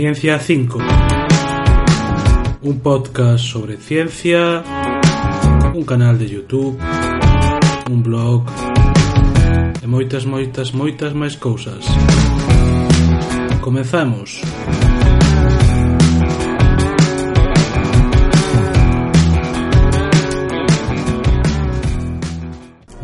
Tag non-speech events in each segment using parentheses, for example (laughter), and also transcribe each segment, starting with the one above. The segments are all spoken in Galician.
Ciencia 5. Un podcast sobre ciencia, un canal de YouTube, un blog e moitas, moitas, moitas máis cousas. Comezamos.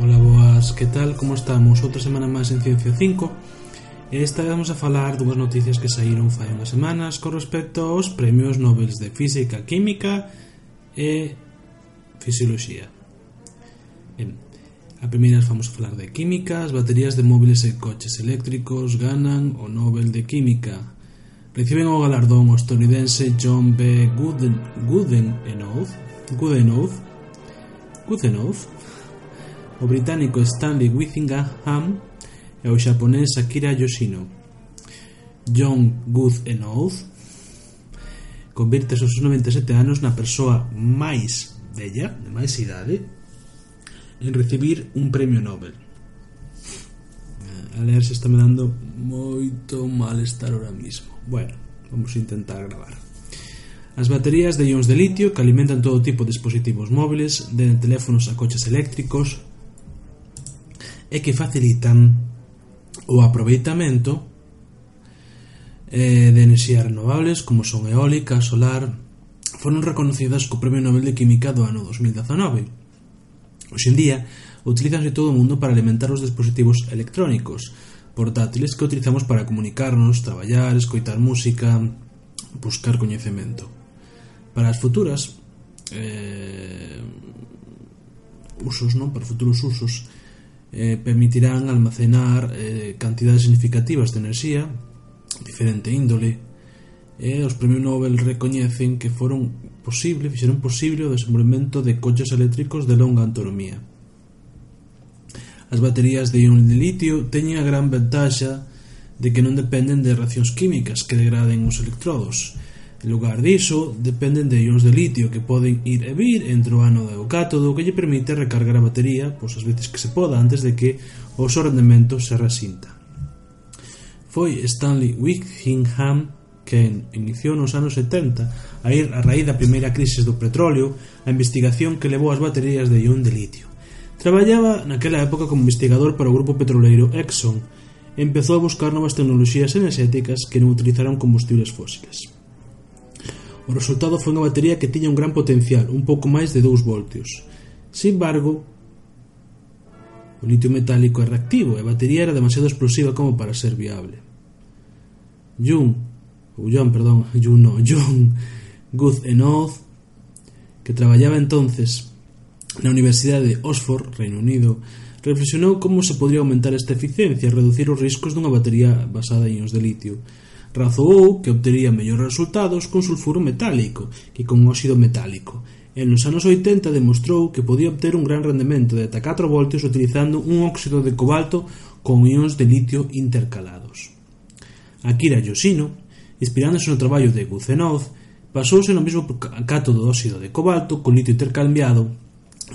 Ola, boas, que tal? Como estamos? Outra semana máis en Ciencia 5 E esta vamos a falar dúas noticias que saíron fai unhas semanas con respecto aos premios Nobel de Física, Química e Fisioloxía. Ben, a primeira vamos a falar de Química, as baterías de móviles e coches eléctricos ganan o Nobel de Química. Reciben o galardón o estadounidense John B. Gooden, Goodenough, Goodenough, Goodenough, o británico Stanley Whittingham e o xaponés Akira Yoshino. John Goodenough convirte aos 97 anos na persoa máis bella, de máis idade, en recibir un premio Nobel. Eh, a leer se está me dando moito malestar ahora mismo. Bueno, vamos a intentar gravar. As baterías de ións de litio que alimentan todo tipo de dispositivos móviles, de teléfonos a coches eléctricos, e que facilitan o aproveitamento eh, de enerxías renovables como son eólica, solar foron reconocidas co Premio Nobel de Química do ano 2019. Hoxe en día, utilizanse todo o mundo para alimentar os dispositivos electrónicos, portátiles que utilizamos para comunicarnos, traballar, escoitar música, buscar coñecemento. Para as futuras eh, usos, non? Para futuros usos, eh, permitirán almacenar eh, cantidades significativas de enerxía diferente índole e os premios Nobel recoñecen que foron posible, fixeron posible o desenvolvemento de coches eléctricos de longa autonomía. As baterías de ion de litio teñen a gran ventaxa de que non dependen de reaccións químicas que degraden os electrodos, En lugar diso, dependen de ións de litio que poden ir e vir entre o ánodo e o cátodo que lle permite recargar a batería pois as veces que se poda antes de que o seu rendemento se resinta. Foi Stanley Wickingham que iniciou nos anos 70 a ir a raíz da primeira crisis do petróleo a investigación que levou as baterías de ión de litio. Traballaba naquela época como investigador para o grupo petroleiro Exxon e empezou a buscar novas tecnoloxías enerxéticas que non utilizaran combustibles fósiles. O resultado foi unha batería que tiña un gran potencial, un pouco máis de 2 voltios. Sin embargo, o litio metálico é reactivo e a batería era demasiado explosiva como para ser viable. Jung, ou John, perdón, (laughs) Jung no, John Guth Enoth, que traballaba entonces na Universidade de Oxford, Reino Unido, reflexionou como se podría aumentar esta eficiencia e reducir os riscos dunha batería basada en ións de litio razoou que obtería mellores resultados con sulfuro metálico que con óxido metálico e nos anos 80 demostrou que podía obter un gran rendemento de ata 4 voltios utilizando un óxido de cobalto con ións de litio intercalados. Akira Yoshino, inspirándose no traballo de Guzenov, pasouse no mesmo cátodo de óxido de cobalto con litio intercambiado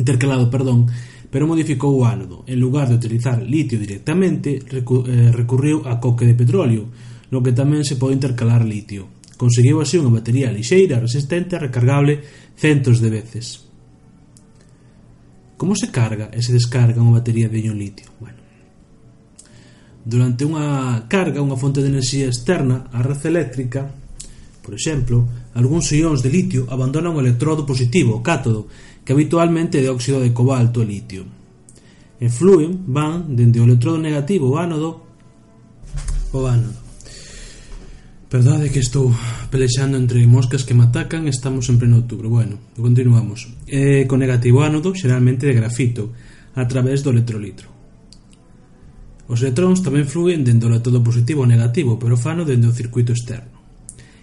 intercalado, perdón, pero modificou o ánodo. En lugar de utilizar litio directamente, eh, recurriu a coque de petróleo, no que tamén se pode intercalar litio. Conseguiu así unha batería lixeira, resistente e recargable centos de veces. Como se carga e se descarga unha batería de ion litio? Bueno, durante unha carga, unha fonte de enerxía externa, a rede eléctrica, por exemplo, algúns ións de litio abandonan o electrodo positivo, o cátodo, que habitualmente é de óxido de cobalto e litio. E fluen, van, dende o electrodo negativo, o ánodo, o ánodo. Verdade que estou pelexando entre moscas que me atacan Estamos en pleno outubro. Bueno, continuamos. Eh, Con negativo ánodo, xeralmente de grafito A través do electrolitro. Os electróns tamén fluen dentro do todo positivo ou negativo Pero fano dentro do circuito externo.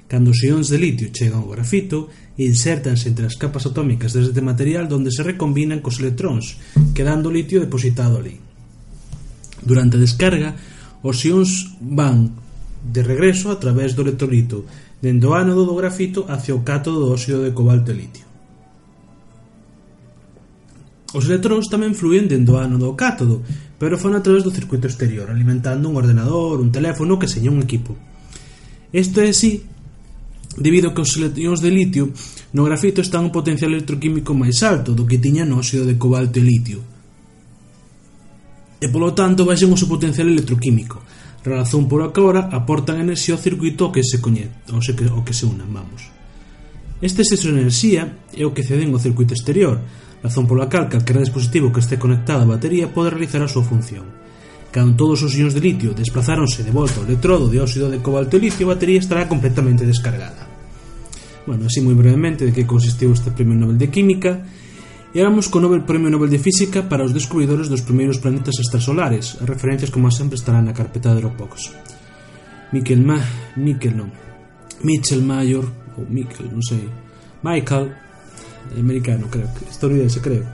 Cando os ións de litio chegan ao grafito Insertanse entre as capas atómicas deste material Donde se recombinan cos electróns Quedando o litio depositado ali. Durante a descarga Os ións van de regreso a través do electrolito dende o ánodo do grafito hacia o cátodo do óxido de cobalto e litio. Os electróns tamén fluen dende o ánodo do cátodo, pero fan a través do circuito exterior, alimentando un ordenador, un teléfono, que seña un equipo. Isto é así debido a que os electróns de litio no grafito están un potencial electroquímico máis alto do que tiña no óxido de cobalto e litio. E polo tanto baixen o seu potencial electroquímico, Razón pola que agora aportan enerxía ao circuito que se coñece, ou se que, o que se unan, vamos. Este exceso de enerxía é o que ceden ao circuito exterior, razón pola cal calquera dispositivo que este conectado á batería pode realizar a súa función. Cando todos os ións de litio desplazáronse de volta ao electrodo de óxido de cobalto e litio, a batería estará completamente descargada. Bueno, así moi brevemente de que consistiu este Premio Nobel de Química, Éramos co Nobel Premio Nobel de Física para os descubridores dos primeiros planetas extrasolares, as referencias como sempre estarán na carpeta de Dropbox. Michael Ma... Michael non. Mitchell Mayor, ou Michael, non sei. Michael, eh, americano, creo estadounidense, creo.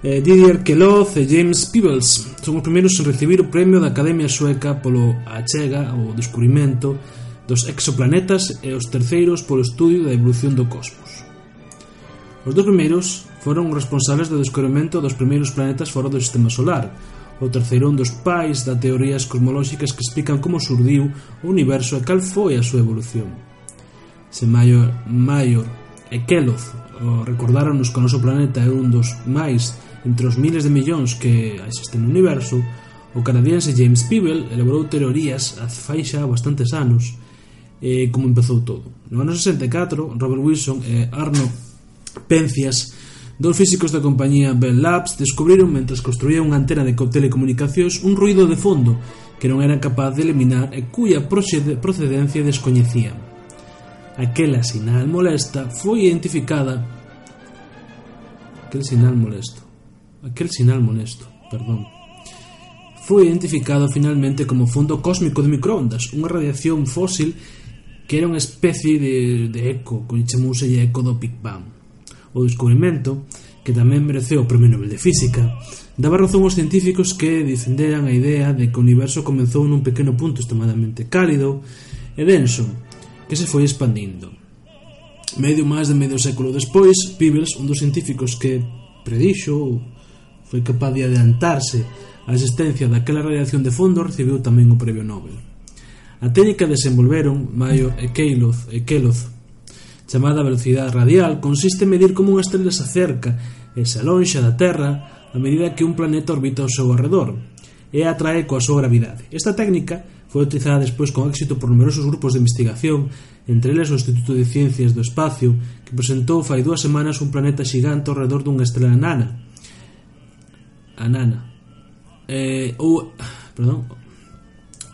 Eh, Didier Queloz e James Peebles son os primeiros en recibir o premio da Academia Sueca polo achega ou descubrimento dos exoplanetas e os terceiros polo estudio da evolución do cosmos. Os dos primeiros foron os responsables do descubrimento dos primeiros planetas fora do Sistema Solar, o terceiro un dos pais das teorías cosmolóxicas que explican como surdiu o universo e cal foi a súa evolución. Se Mayor, Mayor e Keloth o que o noso planeta é un dos máis entre os miles de millóns que existen no universo, o canadiense James Peebles elaborou teorías a faixa bastantes anos eh, como empezou todo. No ano 64, Robert Wilson e Arno Pencias Dos físicos da compañía Bell Labs descubriron mentres construían unha antena de telecomunicacións un ruido de fondo que non eran capaz de eliminar e cuya procedencia descoñecían. Aquela sinal molesta foi identificada aquel sinal molesto. Aquel sinal molesto, perdón. Foi identificado finalmente como fondo cósmico de microondas unha radiación fósil que era unha especie de, de eco, que chamouse eco do Big Bang o descubrimento, que tamén mereceu o Premio Nobel de Física, daba razón aos científicos que defenderan a idea de que o universo comenzou nun pequeno punto extremadamente cálido e denso, que se foi expandindo. Medio máis de medio século despois, Peebles, un dos científicos que predixo ou foi capaz de adiantarse a existencia daquela radiación de fondo, recibiu tamén o Premio Nobel. A técnica desenvolveron Mayo e Keyleth, e Keyleth chamada velocidade radial, consiste en medir como unha estrela se acerca e se alonxa da Terra a medida que un planeta orbita ao seu arredor e a atrae coa súa gravidade. Esta técnica foi utilizada despois con éxito por numerosos grupos de investigación, entre eles o Instituto de Ciencias do Espacio, que presentou fai dúas semanas un planeta xigante ao redor dunha estrela nana. Nana. Eh, ou, perdón,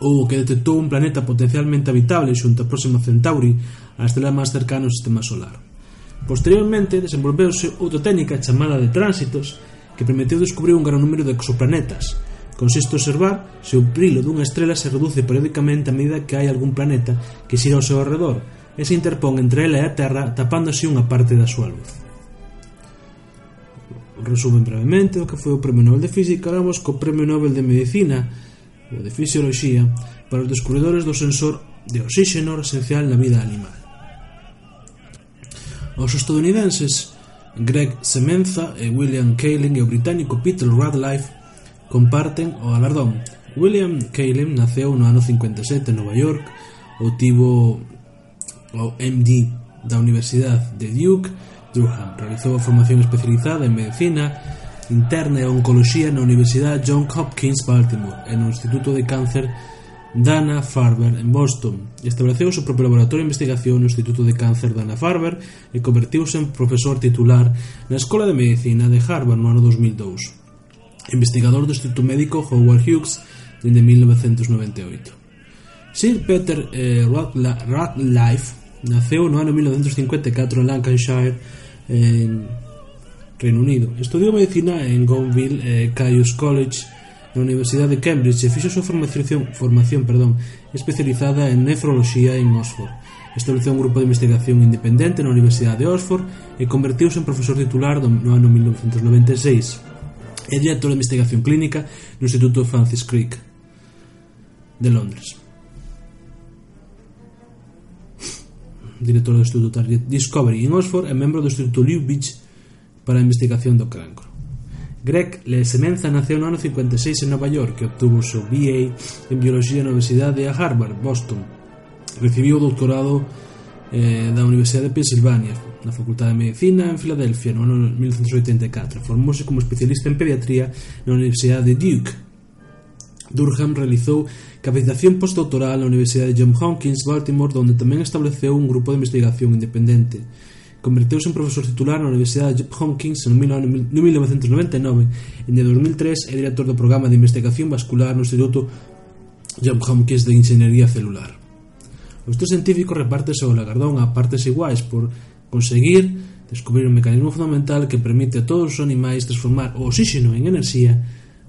ou que detectou un planeta potencialmente habitable xunto a Próxima Centauri a estrela máis cercana ao sistema solar. Posteriormente, desenvolveuse outra técnica chamada de tránsitos que permitiu descubrir un gran número de exoplanetas. Consiste observar se o brillo dunha estrela se reduce periódicamente a medida que hai algún planeta que xira ao seu alrededor e se interpón entre ela e a Terra tapando así unha parte da súa luz resumen brevemente o que foi o Premio Nobel de Física Lamos co Premio Nobel de Medicina ou de Fisioloxía para os descubridores do sensor de oxígeno esencial na vida animal. Os estadounidenses Greg Semenza e William Kaelin e o británico Peter Radcliffe comparten o galardón. William Kaelin naceu no ano 57 en Nova York, obtivo o MD da Universidade de Duke, Durham. Realizou a formación especializada en Medicina Interna e Oncología na Universidade John Hopkins Baltimore e no Instituto de Cáncer de Dana Farber en Boston. Estableceu o seu propio laboratorio de investigación no Instituto de Cáncer Dana Farber e convertiuse en profesor titular na Escola de Medicina de Harvard no ano 2002. Investigador do Instituto Médico Howard Hughes dende 1998. Sir Peter eh, Ratliff naceu no ano 1954 en Lancashire, en Reino Unido. Estudiou medicina en Gonville eh, Caius College na Universidade de Cambridge e fixo a súa formación, formación perdón, especializada en nefroloxía en Oxford. Estableceu un grupo de investigación independente na Universidade de Oxford e convertiuse en profesor titular no ano 1996 e director de investigación clínica no Instituto Francis Crick de Londres. Director do Instituto Target Discovery en Oxford e membro do Instituto Lubitsch para a investigación do cancro. Greg Le Semenza naceu no ano 56 en Nova York e obtuvo o seu BA en Biología na Universidade de Harvard, Boston. Recibiu o doutorado eh, da Universidade de Pensilvania na Facultade de Medicina en Filadelfia no ano 1984. Formouse como especialista en pediatría na Universidade de Duke. Durham realizou capacitación postdoctoral na Universidade de John Hopkins, Baltimore, onde tamén estableceu un grupo de investigación independente. Converteuse en profesor titular na Universidade Johns Hopkins en 1999 e de 2003 é director do programa de investigación vascular no Instituto Johns Hopkins de Ingeniería Celular. O estudo científico repártese o lagardón a partes iguais por conseguir descubrir un mecanismo fundamental que permite a todos os animais transformar o oxígeno en enerxía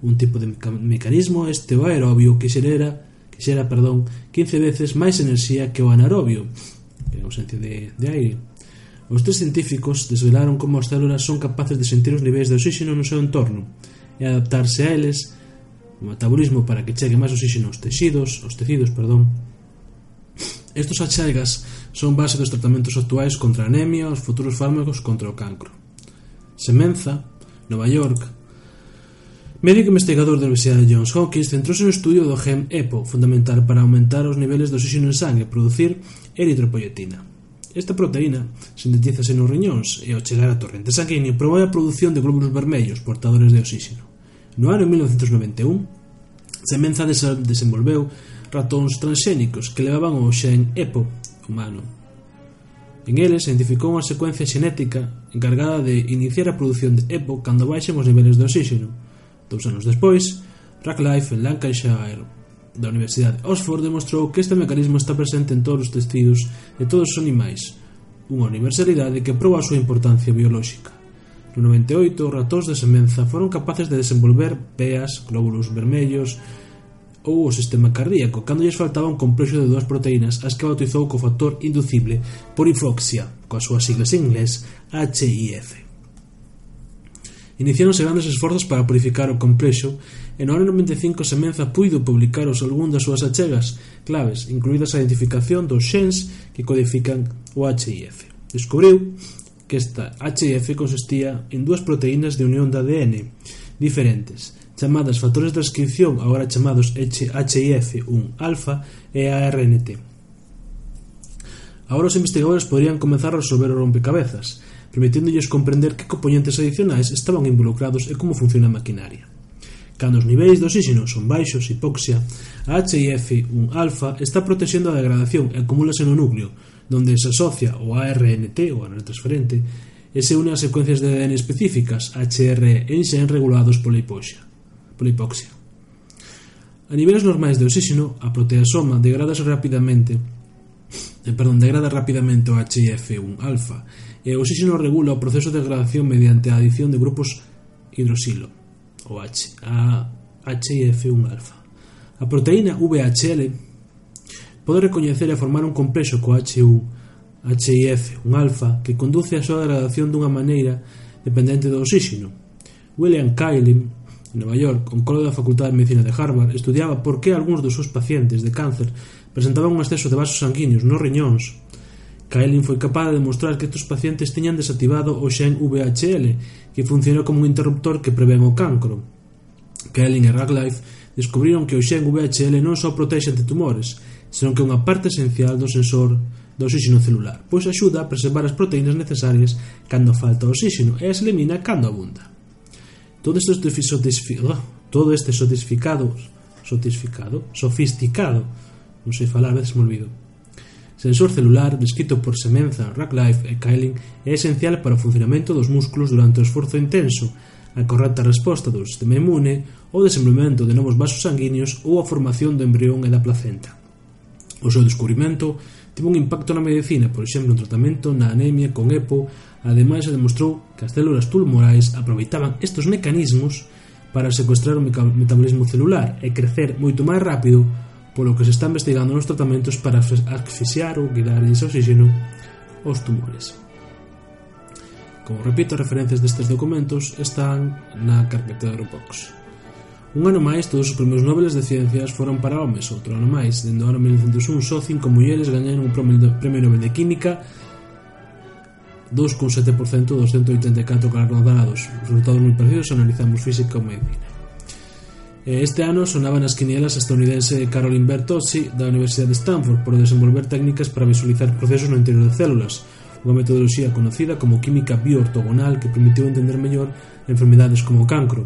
un tipo de meca mecanismo este o aerobio que xerera que xera, perdón, 15 veces máis enerxía que o anaerobio, que é a ausencia de, de aire. Os tres científicos desvelaron como as células son capaces de sentir os niveis de oxígeno no seu entorno e adaptarse a eles o metabolismo para que chegue máis oxígeno aos tecidos, aos tecidos, perdón. Estos achegas son base dos tratamentos actuais contra a anemia e os futuros fármacos contra o cancro. Semenza, Nova York, médico investigador da Universidade de Johns Hopkins, centrouse no estudio do gen EPO, fundamental para aumentar os niveles de oxígeno en sangue e producir eritropoietina. Esta proteína sintetízase nos riñóns e ao chegar a torrente sanguíneo promove a produción de glóbulos vermellos portadores de oxígeno. No ano 1991, Semenza desenvolveu ratóns transxénicos que levaban o xen EPO humano. En eles identificou unha secuencia xenética encargada de iniciar a produción de EPO cando baixen os niveles de oxígeno. Dous anos despois, Rack en Lancashire da Universidade de Oxford demostrou que este mecanismo está presente en todos os tecidos de todos os animais, unha universalidade que proba a súa importancia biolóxica. No 98, os ratóns de semenza foron capaces de desenvolver peas, glóbulos vermellos ou o sistema cardíaco, cando lles faltaba un complexo de dúas proteínas as que bautizou co factor inducible por hifoxia, coas súas siglas en inglés HIF. Iniciáronse grandes esforzos para purificar o complexo e no ano 95 Semenza puido publicar os algún das súas achegas claves, incluídas a identificación dos xens que codifican o HIF. Descubriu que esta HIF consistía en dúas proteínas de unión de ADN diferentes, chamadas factores de transcripción, agora chamados HIF1-alfa e ARNT. Agora os investigadores poderían comenzar a resolver o rompecabezas, permitiéndolles comprender que componentes adicionais estaban involucrados e como funciona a maquinaria. Cando os niveis de oxígeno son baixos, hipoxia, a HIF-1-alfa está protexendo a degradación e acumúlase no núcleo, donde se asocia o ARNT, o ARN transferente, e se une a secuencias de ADN específicas, HRE, enxen regulados pola hipoxia. Pola hipoxia. A niveis normais de oxígeno, a proteasoma degrada rapidamente, eh, (coughs) perdón, degrada rapidamente o HIF-1-alfa E o oxígeno regula o proceso de degradación mediante a adición de grupos hidroxilo, o H, a HIF1-alfa. A proteína VHL pode recoñecer e formar un complexo co HU, HIF1-alfa que conduce a súa degradación dunha maneira dependente do oxígeno. William Kaelin, en Nova York, oncólogo da Facultade de Medicina de Harvard, estudiaba por que algúns dos seus pacientes de cáncer presentaban un exceso de vasos sanguíneos nos riñóns Kaelin foi capaz de demostrar que estes pacientes tiñan desativado o xen VHL, que funciona como un interruptor que prevén o cancro. Kaelin e Raglife descubriron que o xen VHL non só protexe ante tumores, senón que é unha parte esencial do sensor do oxígeno celular, pois axuda a preservar as proteínas necesarias cando falta oxígeno e as elimina cando abunda. Todo este todo este sofisticado sofisticado sofisticado, non sei falar, a veces me olvido, sensor celular descrito por Semenza, Racklife e Keiling é esencial para o funcionamento dos músculos durante o esforzo intenso, a correcta resposta do sistema inmune, o desenvolvemento de novos vasos sanguíneos ou a formación do embrión e da placenta. O seu descubrimento tivo un impacto na medicina, por exemplo, no tratamento na anemia con EPO, ademais se demostrou que as células tumorais aproveitaban estes mecanismos para secuestrar o metabolismo celular e crecer moito máis rápido polo que se está investigando nos tratamentos para asfixiar ou guidarlles oxígeno aos tumores. Como repito, as referencias destes documentos están na carpeta de Dropbox. Un ano máis, todos os premios Nobel de Ciencias foron para homes, outro ano máis. Dende o ano 1901, só cinco mulleres gañaron un premio Nobel de Química 2,7% dos 184 galardonados. Resultados moi parecidos analizamos física ou medicina. Eh, este ano sonaba nas quinielas a estadounidense Caroline Bertozzi da Universidade de Stanford por desenvolver técnicas para visualizar procesos no interior de células, unha metodoloxía conocida como química bioortogonal que permitiu entender mellor enfermidades como o cancro.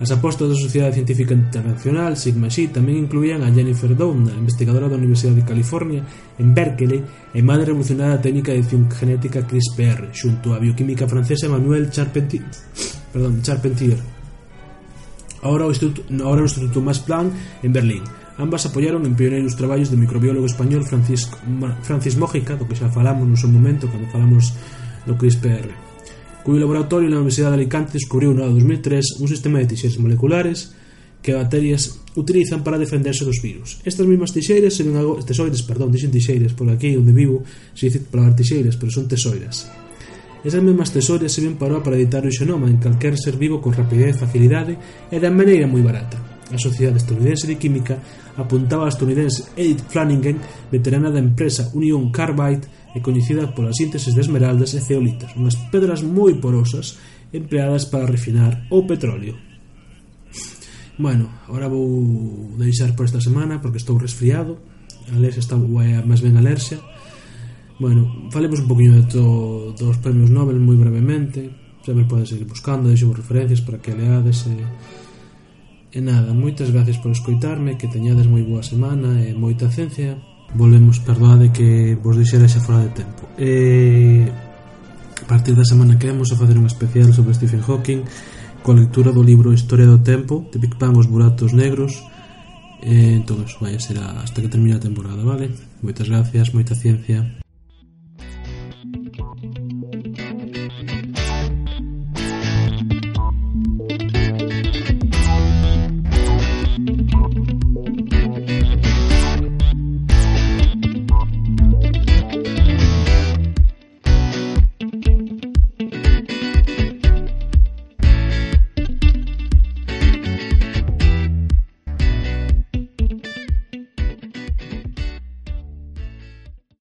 As apostas da Sociedade Científica Internacional, Sigma Xi, tamén incluían a Jennifer Doudna, investigadora da Universidade de California en Berkeley e madre revolucionada técnica de edición genética CRISPR, xunto á bioquímica francesa Emmanuel Charpentier, (coughs) perdón, Charpentier ahora o, Instituto, ahora o Instituto Max Planck en Berlín. Ambas apoyaron en pioneiros traballos do microbiólogo español Francisco, Francis Mójica, do que xa falamos no seu momento cando falamos do CRISPR, cuyo laboratorio na Universidade de Alicante descubriu no ano 2003 un sistema de tixeiras moleculares que bacterias utilizan para defenderse dos virus. Estas mismas tixeiras se ven agora, tesoides, perdón, dixen tixeiras, por aquí onde vivo se dice palabra tixeiras, pero son tesoiras. Esas mesmas tesorias ven para editar o xenoma en calquer ser vivo con rapidez e facilidade e de maneira moi barata. A Sociedade Estadounidense de Química apuntaba a estadounidense Edith Flanagan, veterana da empresa Union Carbide e coñecida pola síntesis de esmeraldas e zeolitas, unhas pedras moi porosas empleadas para refinar o petróleo. Bueno, ahora vou deixar por esta semana porque estou resfriado, a Alexa está máis ben alerxa, Bueno, falemos un poquinho de to, dos premios Nobel moi brevemente Sempre podes seguir buscando, deixemos referencias para que leades e, e nada, moitas gracias por escoitarme Que teñades moi boa semana e moita ciencia Volvemos, perdoade que vos deixera xa fora de tempo E a partir da semana que vemos a facer un especial sobre Stephen Hawking Coa lectura do libro Historia do Tempo De Big Bang os buratos negros Eh, entón, vai ser hasta que termine a temporada, vale? Moitas gracias, moita ciencia.